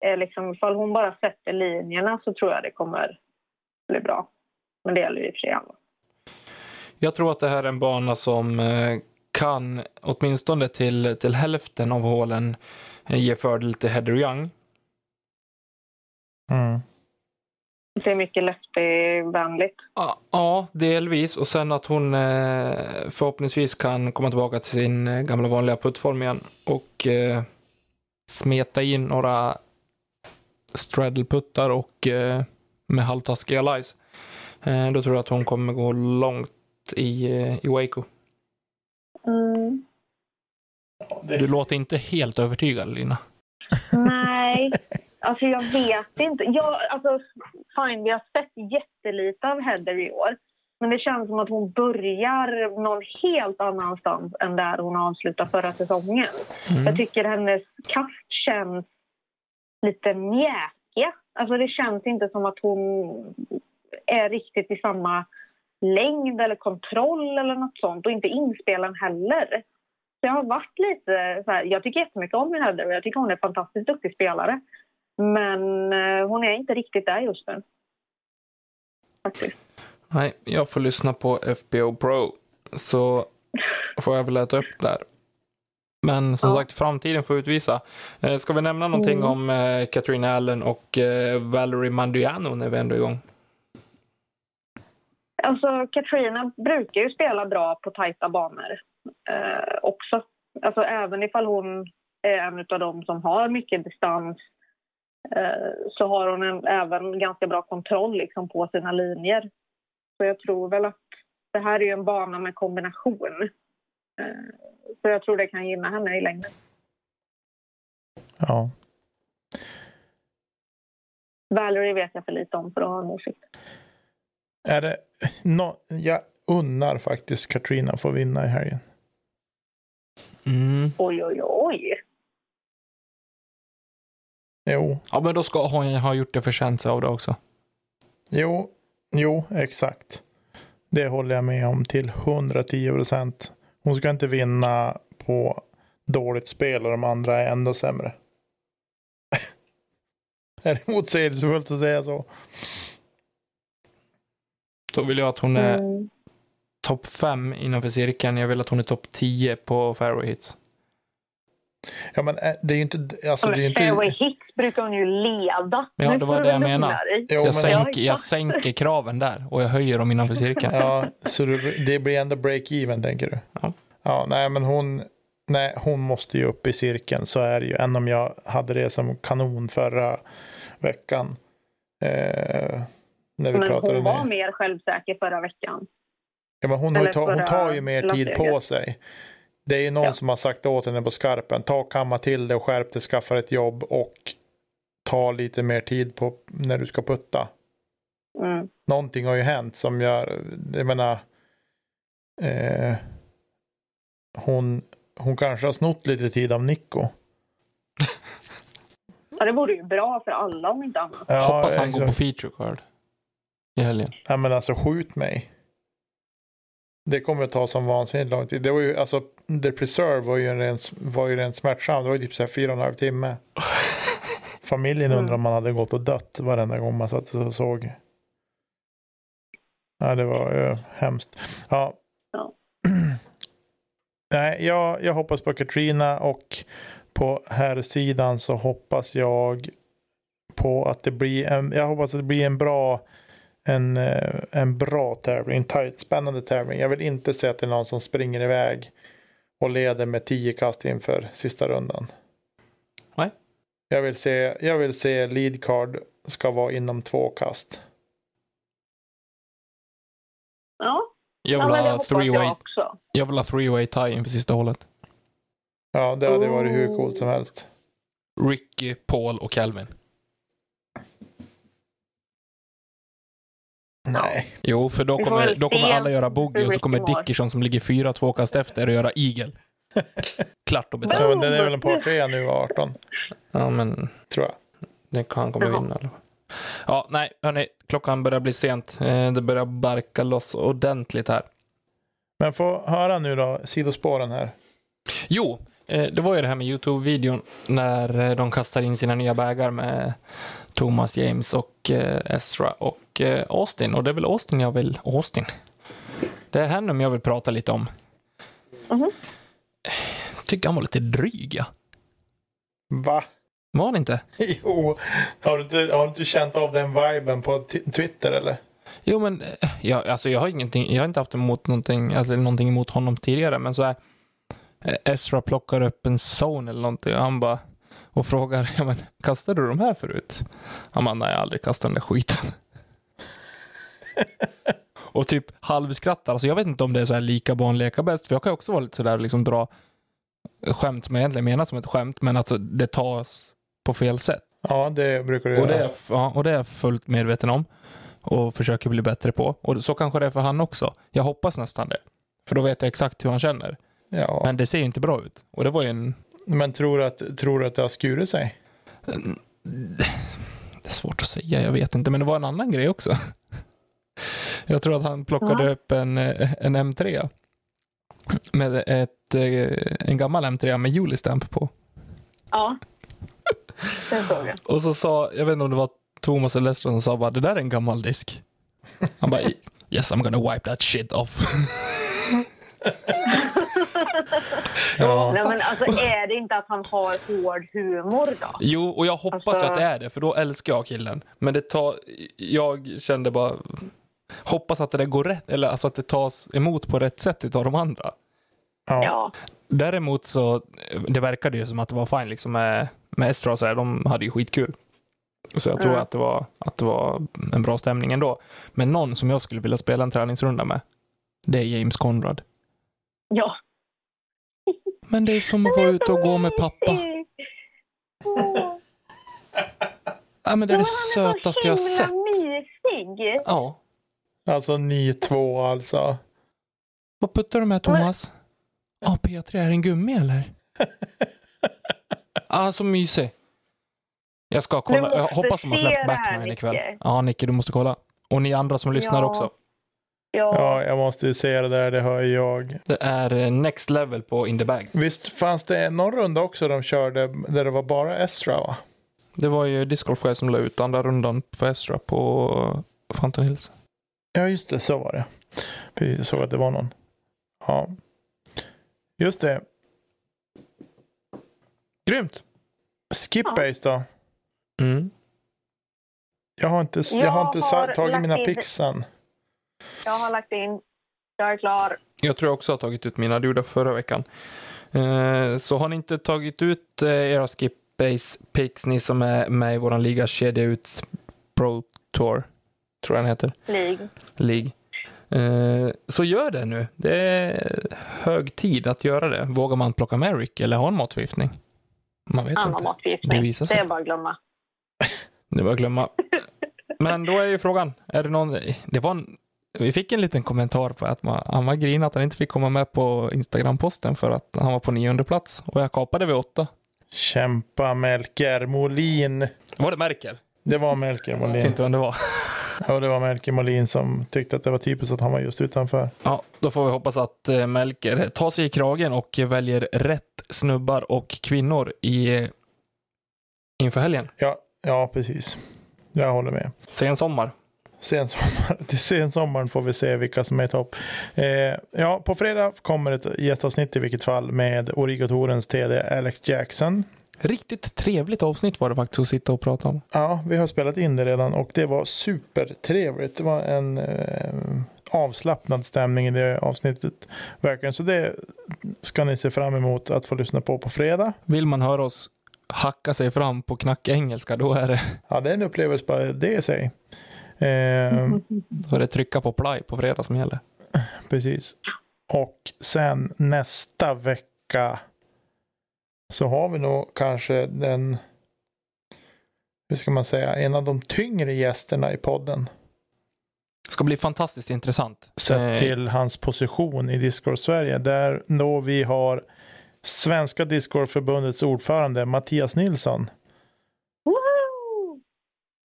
Speaker 2: är liksom, ifall hon bara sätter linjerna så tror jag det kommer bli bra. Men det gäller ju i och för sig alla.
Speaker 1: Jag tror att det här är en bana som eh, kan, åtminstone till, till hälften av hålen, eh, ge fördel till Heather Young.
Speaker 3: Mm.
Speaker 2: Det är mycket lefty-vänligt.
Speaker 1: Ja, Ja, delvis. Och sen att hon eh, förhoppningsvis kan komma tillbaka till sin eh, gamla vanliga puttform igen och eh, smeta in några straddleputtar och eh, med halvtaskiga lies. Eh, då tror jag att hon kommer gå långt i, eh, i Waco.
Speaker 2: Mm.
Speaker 1: Du låter inte helt övertygad, Lina.
Speaker 2: Nej, alltså jag vet inte. Jag, alltså, fine, vi har sett jättelite av Heather i år. Men det känns som att hon börjar någon helt annanstans än där hon avslutade förra säsongen.
Speaker 1: Mm.
Speaker 2: Jag tycker hennes kast känns lite mjäkiga. Alltså det känns inte som att hon är riktigt i samma längd eller kontroll eller något sånt och inte inspelaren heller. Jag har varit lite så här, jag tycker jättemycket om min Heather och jag tycker hon är en fantastiskt duktig spelare. Men eh, hon är inte riktigt där just nu. Faktiskt.
Speaker 1: Nej, jag får lyssna på FBO Pro. Så får jag väl äta upp där. Men som
Speaker 2: Ja.
Speaker 1: sagt, framtiden får utvisa. Eh, ska vi nämna någonting
Speaker 2: Mm.
Speaker 1: om eh, Katrin Allen och eh, Valerie Mandiano när vi ändå är igång?
Speaker 2: Alltså Katrina brukar ju spela bra på tajta banor eh, också. Alltså även ifall hon är en av dem som har mycket distans eh, så har hon en, även ganska bra kontroll liksom, på sina linjer. Så jag tror väl att det här är en bana med kombination. Eh, så jag tror det kan gynna henne i längden.
Speaker 3: Ja.
Speaker 2: Valerie vet jag för lite om för att ha en åsikt.
Speaker 3: Är det nå jag unnar faktiskt Katrina få vinna i helgen.
Speaker 1: Mm.
Speaker 2: Oj, oj, oj.
Speaker 3: Jo,
Speaker 1: Ja, men då ska hon ha gjort det förtjänst av det också.
Speaker 3: jo, jo, exakt. Det håller jag med om till 110 procent. Hon ska inte vinna på dåligt spel och de andra är ändå sämre. är det motsägelsefullt att säga så?
Speaker 1: Då vill jag att hon är
Speaker 2: Mm.
Speaker 1: Topp 5 innanför cirkeln. Jag vill att hon är topp 10 på fairway hits.
Speaker 3: Ja, men äh, det är ju inte... Alltså,
Speaker 2: Ja,
Speaker 3: det är ju
Speaker 2: men fairway
Speaker 3: inte
Speaker 2: hits brukar hon ju leda.
Speaker 1: Ja, det var det jag
Speaker 3: jo,
Speaker 1: Jag,
Speaker 3: men,
Speaker 1: sänker, jag sänker kraven där och jag höjer dem innanför cirkeln.
Speaker 3: Ja, så det, det blir ändå break-even tänker du?
Speaker 1: Ja.
Speaker 3: Ja, nej men hon, nej, hon måste ju upp i cirkeln, så är det ju. Än om jag hade det som kanon förra veckan. Eh, när vi
Speaker 2: Men
Speaker 3: pratade
Speaker 2: hon var mer självsäker förra veckan.
Speaker 3: Ja, men hon, ta, hon tar ju mer tid på sig. Det är ju någon
Speaker 2: Ja.
Speaker 3: som har sagt åt henne på skarpen. Ta kamma till det och skärp dig, skaffa ett jobb och ta lite mer tid på när du ska putta.
Speaker 2: Mm.
Speaker 3: någonting har ju hänt som gör, jag menar, eh, hon, hon kanske har snott lite tid av Nico.
Speaker 2: Ja, det vore ju bra för alla om inte annat.
Speaker 3: Ja,
Speaker 1: Hoppas han går på feature card i helgen.
Speaker 3: Ja, men alltså skjut mig. Det kommer att ta som vansinnigt lång tid. Det var ju, alltså, The Preserve var ju en ren, var ju rent smärtsam. Det var ju typ så här fyra och en halv timme. Familjen undrar om man hade gått och dött varenda gång man satt och såg. Ja, det var uh, hemskt. Ja.
Speaker 2: Ja.
Speaker 3: Nej, jag, jag hoppas på Katrina och på här sidan så hoppas jag på att det blir en, jag hoppas att det blir en bra en, eh, en bra tävling, en tight, spännande tävling. Jag vill inte se att det är någon som springer iväg och leder med tio kast inför sista rundan.
Speaker 1: Nej.
Speaker 3: Jag vill se, jag vill se lead card ska vara inom två kast.
Speaker 2: Ja,
Speaker 1: Jag
Speaker 2: ja
Speaker 1: vill ha three way,
Speaker 2: jag också.
Speaker 1: jag vill ha three way tie inför sista hålet.
Speaker 3: Ja, det hade varit hur
Speaker 2: Oh.
Speaker 3: coolt som helst.
Speaker 1: Ricky, Paul och Calvin.
Speaker 3: Nej.
Speaker 1: Jo, för då kommer, då kommer alla göra bogey och så kommer. Dickerson som ligger fyra två kast efter och göra eagle. Klart och
Speaker 3: Ja,
Speaker 1: betalt.
Speaker 3: men den är väl en par tre nu, 18,
Speaker 1: Ja, men
Speaker 3: tror jag.
Speaker 1: det kan kommer vinna fall. Ja, nej, hörni, klockan börjar bli sent. Eh, Det börjar barka loss ordentligt här.
Speaker 3: Men få höra nu då, sidospåren här.
Speaker 1: Jo, eh, det var ju det här med Youtube-videon när eh, de kastar in sina nya bägar med Thomas James och eh, Ezra och eh, Austin. Och det är väl Austin jag vill... Austin? Det är henne jag vill prata lite om.
Speaker 2: Mhm.
Speaker 1: Jag tycker han var lite dryg, ja.
Speaker 3: Va?
Speaker 1: Var han inte?
Speaker 3: Jo. Har du, inte, har du inte känt av den viben på t- Twitter eller?
Speaker 1: Jo, men eh, jag, alltså, jag har ingenting, jag har inte haft emot någonting, alltså, någonting emot honom tidigare, men så här, Ezra plockar upp en zone eller någonting och han bara och frågar, ja men kastade du de här förut? Han bara, nej jag har aldrig kastat den där skiten. och typ halvskrattar, alltså jag vet inte om det är så här lika barn leka bäst, för jag kan också vara lite sådär liksom dra skämt som jag egentligen menar som ett skämt, men att det tas på fel sätt.
Speaker 3: Ja, det brukar du
Speaker 1: Och det,
Speaker 3: göra.
Speaker 1: är, ja, och det är jag fullt medveten om och försöker bli bättre på. Och så kanske det är för han också. Jag hoppas nästan det. För då vet jag exakt hur han känner.
Speaker 3: Ja.
Speaker 1: Men det ser ju inte bra ut. Och det var ju en...
Speaker 3: Men tror du att, tror du att det har skurit sig?
Speaker 1: Det är svårt att säga, jag vet inte. Men det var en annan grej också. Jag tror att han plockade
Speaker 2: Ja.
Speaker 1: upp en, en M3. Med ett, en gammal M3 med Julistamp på.
Speaker 2: Ja. Den såg jag.
Speaker 1: Och så sa, jag vet inte om det var Thomas eller Lester som sa bara, det där är en gammal disk. Han bara, yes I'm gonna wipe that shit off.
Speaker 3: Ja.
Speaker 2: Nej, men alltså är det inte att han har hård humor då?
Speaker 1: Jo, och jag hoppas
Speaker 2: Alltså-
Speaker 1: att det är det, för då älskar jag killen. Men det tar, jag kände bara, hoppas att det går rätt, eller alltså att det tas emot på rätt sätt utav de andra.
Speaker 3: Ja.
Speaker 2: Ja.
Speaker 1: Däremot så, det verkade ju som att det var fine liksom med, med Estra och så här, de hade ju skitkul. Så jag tror
Speaker 2: Mm.
Speaker 1: att, det var, att det var en bra stämning ändå. Men någon som jag skulle vilja spela en träningsrunda med, det är James Conrad.
Speaker 2: Ja.
Speaker 1: Men det är som att vara ute och gå med pappa. Ja, men det är det sötaste jag har sett.
Speaker 2: mysig.
Speaker 1: Ja.
Speaker 3: Alltså ni två alltså.
Speaker 1: Vad puttar du med Thomas? Ja, P3, är det en gummi eller? ah, så mysig. Jag ska kolla. Jag hoppas de har släppt Backman ikväll. Ja, Nicke, du måste kolla. Och ni andra som lyssnar
Speaker 2: Ja.
Speaker 1: också.
Speaker 2: Ja.
Speaker 3: Ja, jag måste ju se det där, det hör jag.
Speaker 1: Det är eh, next level på In the Bags.
Speaker 3: Visst fanns det någon runda också de körde där det var bara Estra va?
Speaker 1: Det var ju Discord som la ut andra rundan för Estra på Fountain Hills.
Speaker 3: Ja, just det, så var det. Precis, jag såg att det var någon. Ja. Just det.
Speaker 1: Grymt!
Speaker 3: Skipbase då?
Speaker 1: Mm.
Speaker 3: Jag har inte, jag har inte
Speaker 2: har
Speaker 3: tagit mina
Speaker 2: in-
Speaker 3: pix än.
Speaker 2: Jag har lagt in. Jag är klar.
Speaker 1: Jag tror jag också har tagit ut mina. Det gjorde förra veckan. Eh, så har ni inte tagit ut eh, era Skip Base Picks, ni som är med i vår liga, kedja ut Pro Tour, tror jag den heter,
Speaker 2: League.
Speaker 1: League. Eh, så gör det nu. Det är hög tid att göra det. Vågar man plocka med Rick eller ha en matförgiftning? Man vet
Speaker 2: Annan
Speaker 1: inte.
Speaker 2: matförgiftning.
Speaker 1: Det visar sig.
Speaker 2: Det är bara att glömma.
Speaker 1: Det var att glömma. Men då är ju frågan, är det någon, det var en, vi fick en liten kommentar på att man, han var grinig att han inte fick komma med på Instagram-posten för att han var på nionde plats och jag kapade vid åtta.
Speaker 3: Kämpa Melker Molin.
Speaker 1: Var det Merkel?
Speaker 3: Det var Melker
Speaker 1: Jag vet
Speaker 3: Molin.
Speaker 1: inte vem det var.
Speaker 3: Ja, det var Melker Molin som tyckte att det var typiskt att han var just utanför.
Speaker 1: Ja, då får vi hoppas att eh, Melker tar sig i kragen och väljer rätt snubbar och kvinnor i eh, inför helgen.
Speaker 3: Ja, ja precis. Jag håller med.
Speaker 1: Sen sommar.
Speaker 3: Sensommar, till sensommaren får vi se vilka som är i topp. Eh, ja, på fredag kommer ett gästavsnitt i vilket fall med Origotorens TD Alex Jackson.
Speaker 1: Riktigt trevligt avsnitt var det faktiskt att sitta och prata om.
Speaker 3: Ja, vi har spelat in det redan och det var supertrevligt. Det var en eh, avslappnad stämning i det avsnittet. Verkligen. Så det ska ni se fram emot att få lyssna på på fredag.
Speaker 1: Vill man höra oss hacka sig fram på knackengelska, då är det,
Speaker 3: Ja, det är en upplevelse bara det i sig. Eh,
Speaker 1: då är det trycka på play på fredag som gäller.
Speaker 3: Precis. Och sen nästa vecka så har vi nog kanske den, hur ska man säga, en av de tyngre gästerna i podden.
Speaker 1: Det ska bli fantastiskt intressant.
Speaker 3: Sett
Speaker 1: Eh,
Speaker 3: till hans position i Discord Sverige. Där då vi har Svenska Discordförbundets ordförande Mattias Nilsson.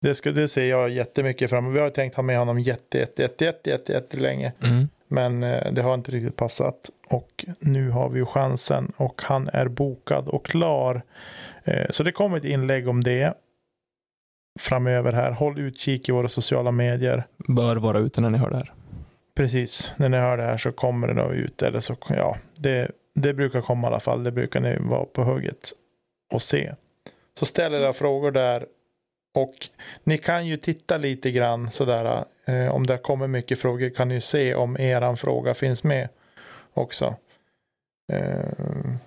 Speaker 3: Det, ska, det ser jag jättemycket fram emot. Vi har tänkt ha med honom jätte, jätte, jätte, jätte, jätte, jätte länge.
Speaker 1: Mm.
Speaker 3: Men eh, det har inte riktigt passat. Och nu har vi ju chansen och han är bokad och klar. Eh, Så det kommer ett inlägg om det framöver här. Håll utkik i våra sociala medier.
Speaker 1: Bör vara ute när ni hör det här.
Speaker 3: precis. När ni hör det här så kommer det nog ut. Eller så, ja, det, det brukar komma i alla fall. Det brukar ni vara på hugget och se. Så ställ era frågor där. Och ni kan ju titta lite grann sådär. Eh, om det kommer mycket frågor kan ni se om eran fråga finns med också. Eh,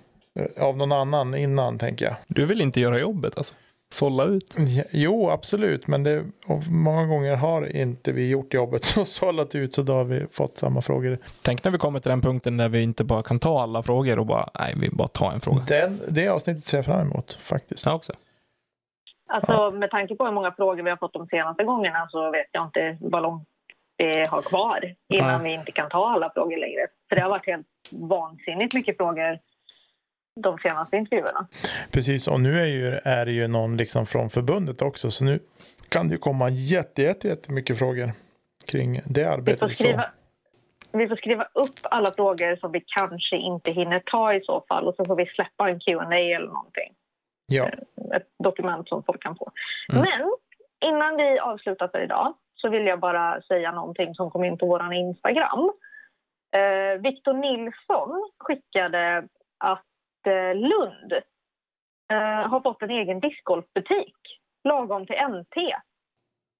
Speaker 3: av någon annan innan tänker jag.
Speaker 1: Du vill inte göra jobbet alltså? Sålla ut?
Speaker 3: Ja, Jo, absolut. Men det, många gånger har inte vi gjort jobbet och sållat ut så då har vi fått samma frågor.
Speaker 1: Tänk när vi kommer till den punkten där vi inte bara kan ta alla frågor och bara, nej, vi bara tar en fråga.
Speaker 3: Den, det avsnittet ser jag fram emot faktiskt.
Speaker 1: Jag också.
Speaker 2: Alltså med tanke på hur många frågor vi har fått de senaste gångerna så vet jag inte vad långt vi har kvar innan
Speaker 1: Nej.
Speaker 2: vi inte kan ta alla frågor längre. För det har varit helt vansinnigt mycket frågor de senaste intervjuerna.
Speaker 3: Precis, och nu är, ju, är det ju någon liksom från förbundet också. Så nu kan det ju komma jätte, jätte, jättemycket frågor kring det
Speaker 2: Vi får,
Speaker 3: arbetet. Så.
Speaker 2: skriva, vi får skriva upp alla frågor som vi kanske inte hinner ta i så fall och så får vi släppa en Q&A eller någonting.
Speaker 3: Ja,
Speaker 2: Ett dokument som folk kan få.
Speaker 1: Mm.
Speaker 2: Men innan vi avslutar för idag så vill jag bara säga någonting som kom in på vår Instagram. Eh, Victor Nilsson skickade att eh, Lund eh, har fått en egen discgolfbutik lagom till NT.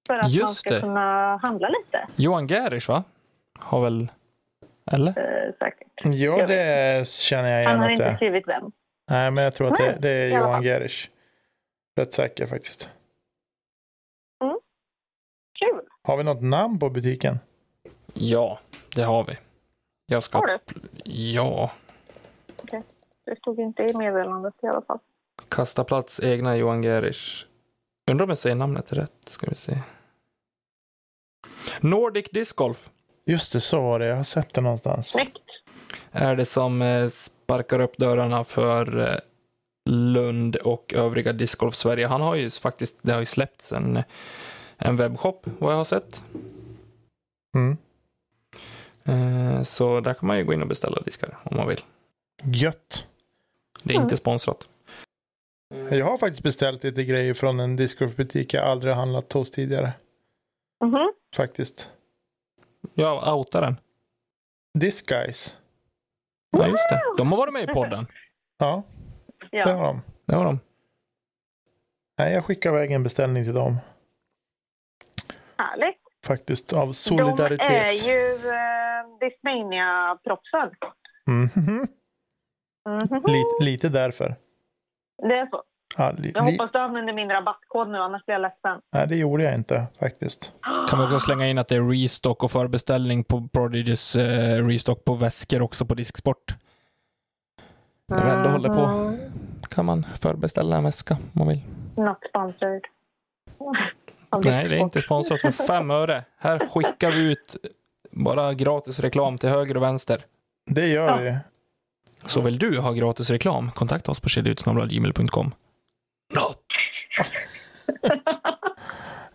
Speaker 2: För att man
Speaker 1: Just
Speaker 2: ska
Speaker 1: det.
Speaker 2: kunna handla lite
Speaker 1: Johan Gerisch va? Har väl, eller?
Speaker 2: eh, säkert.
Speaker 3: ja det känner jag
Speaker 2: Han
Speaker 3: igen
Speaker 2: har
Speaker 3: att
Speaker 2: inte
Speaker 3: det
Speaker 2: skrivit vem.
Speaker 3: Nej, men jag tror att det, det är Johan
Speaker 2: fall.
Speaker 3: Gerisch. Rätt säker faktiskt.
Speaker 2: Kul!
Speaker 3: Har vi något namn på butiken?
Speaker 1: Ja, det har vi. Jag ska...
Speaker 2: Har du?
Speaker 1: Ja.
Speaker 2: Det stod inte i meddelandet i alla fall.
Speaker 1: Kasta plats egna Johan Gerisch. Undrar om jag säger namnet rätt. Ska vi se. Nordic Disc Golf
Speaker 3: Just det, så var det. Jag har sett det någonstans.
Speaker 2: Snyggt!
Speaker 1: är det som eh, sparkar upp dörrarna för eh, Lund och övriga discgolf Sverige. Han har ju faktiskt, det har ju släppts en, en webbshop vad jag har sett.
Speaker 3: Mm.
Speaker 1: Eh, Så där kan man ju gå in och beställa diskar om man vill.
Speaker 3: Gött.
Speaker 1: Det är inte sponsrat.
Speaker 3: Jag har faktiskt beställt lite grejer från en discgolfbutik jag aldrig har handlat hos tidigare.
Speaker 2: Mhm.
Speaker 3: Faktiskt.
Speaker 1: Jag outar den.
Speaker 3: Disc Guys.
Speaker 1: Ja, just det. De har varit med i podden.
Speaker 3: Ja, det har de.
Speaker 1: Det har de.
Speaker 3: Nej, jag skickar iväg en beställning till dem.
Speaker 2: Härligt!
Speaker 3: Faktiskt av solidaritet.
Speaker 2: De är ju eh, Discmania-proffsen.
Speaker 3: Mhm.
Speaker 2: Mhm.
Speaker 3: Lite, lite därför.
Speaker 2: Det är så.
Speaker 3: Ja, li,
Speaker 2: Jag hoppas du använder min rabattkod nu, annars blir jag ledsen.
Speaker 3: nej, det gjorde jag inte faktiskt.
Speaker 1: Kan vi också slänga in att det är restock och förbeställning på Prodigys eh, restock på väskor också på Disksport. När vi ändå håller på
Speaker 2: Mm.
Speaker 1: kan man förbeställa en väska om man vill.
Speaker 2: Not sponsored.
Speaker 1: Nej, det är inte sponsrat för fem öre. Här skickar vi ut bara gratis reklam till höger och vänster.
Speaker 3: Det gör
Speaker 2: Ja.
Speaker 3: vi.
Speaker 1: Så vill du ha gratis reklam, kontakta oss på kedjautsnabel.gmail.com.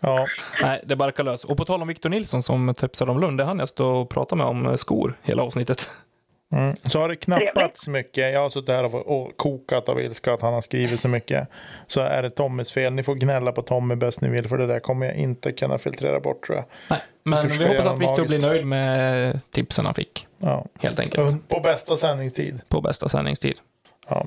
Speaker 3: Ja,
Speaker 1: Nej, det barkar lös. Och på tal om Victor Nilsson som tipsade om Lund, det hann jag stå och prata med om eh, skor hela avsnittet.
Speaker 3: mm. Så har det knappats mycket. Jag har suttit här och, kokat av ilska att han har skrivit så mycket. Så är det Tommys fel. Ni får gnälla på Tommy bäst ni vill för det där kommer jag inte kunna filtrera bort tror jag.
Speaker 1: Nej, men vi
Speaker 3: försöka
Speaker 1: hoppas att Victor blir nöjd med tipsen han fick,
Speaker 3: Ja.
Speaker 1: helt enkelt.
Speaker 3: På bästa sändningstid.
Speaker 1: På bästa sändningstid.
Speaker 3: Ja.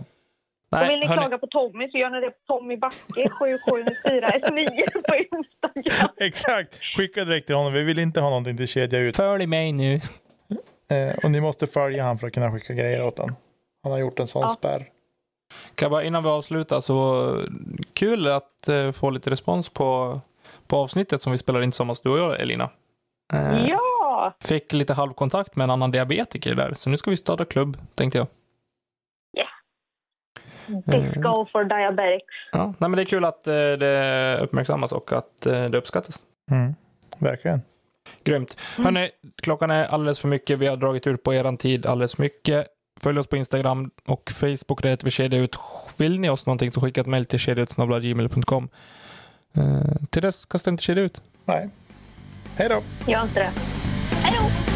Speaker 2: Och vill ni
Speaker 1: hörni,
Speaker 2: klaga på Tommy så gör ni det på Tommy Backe 7794 på Instagram.
Speaker 3: Exakt, skicka direkt till honom. Vi vill inte ha någonting till kedja ut.
Speaker 1: följ mig nu.
Speaker 3: Eh, och ni måste följa han för att kunna skicka grejer åt honom. Han har gjort en sån
Speaker 2: Ja.
Speaker 3: spärr.
Speaker 1: Kan bara innan vi avslutar så kul att eh, få lite respons på, på avsnittet som vi spelar in tillsammans du och jag Elina. Eh,
Speaker 2: Ja!
Speaker 1: Fick lite halvkontakt med en annan diabetiker där, så nu ska vi starta klubb, tänkte jag.
Speaker 2: Disco for diabetics.
Speaker 1: Ja, nej, men det är kul att eh, det uppmärksammas och att eh, det uppskattas.
Speaker 3: Mm. Verkligen.
Speaker 1: Grymt. Hörni, klockan är alldeles för mycket. Vi har dragit ut på eran tid alldeles för mycket. Följ oss på Instagram och Facebook. Där heter vi Kedja Ut. Vill ni oss någonting så skicka ett mejl till kedjautsnabla.gmail.com. Eh, till dess, kasta inte kedja ut.
Speaker 3: Nej. Hej då.
Speaker 2: Gör inte det. Hej då!